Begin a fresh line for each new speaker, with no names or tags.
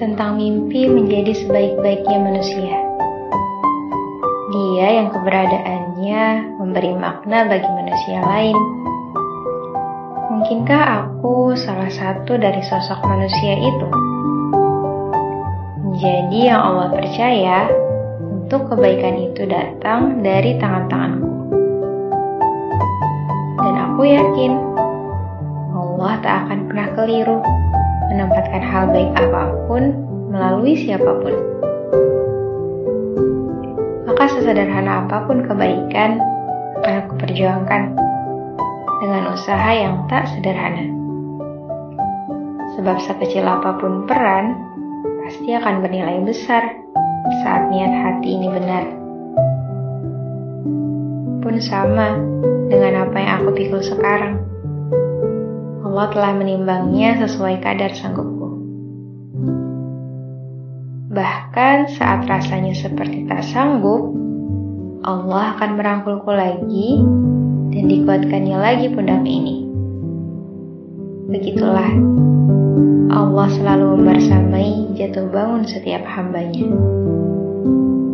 tentang mimpi menjadi sebaik-baiknya manusia. Dia yang keberadaannya memberi makna bagi manusia lain. Mungkinkah aku salah satu dari sosok manusia itu? Jadi yang Allah percaya untuk kebaikan itu datang dari tangan-tanganku. Dan aku yakin Allah tak akan pernah keliru menempatkan hal baik apa pun melalui siapa pun. Maka sesederhana apa pun kebaikan akan aku perjuangkan dengan usaha yang tak sederhana. Sebab sekecil apa pun peran, pasti akan bernilai besar saat niat hati ini benar. Pun sama dengan apa yang aku pikul sekarang. Allah telah menimbangnya sesuai kadar sanggupku. Bahkan saat rasanya seperti tak sanggup, Allah akan merangkulku lagi dan dikuatkannya lagi pundak ini. Begitulah, Allah selalu membersamai jatuh bangun setiap hambanya.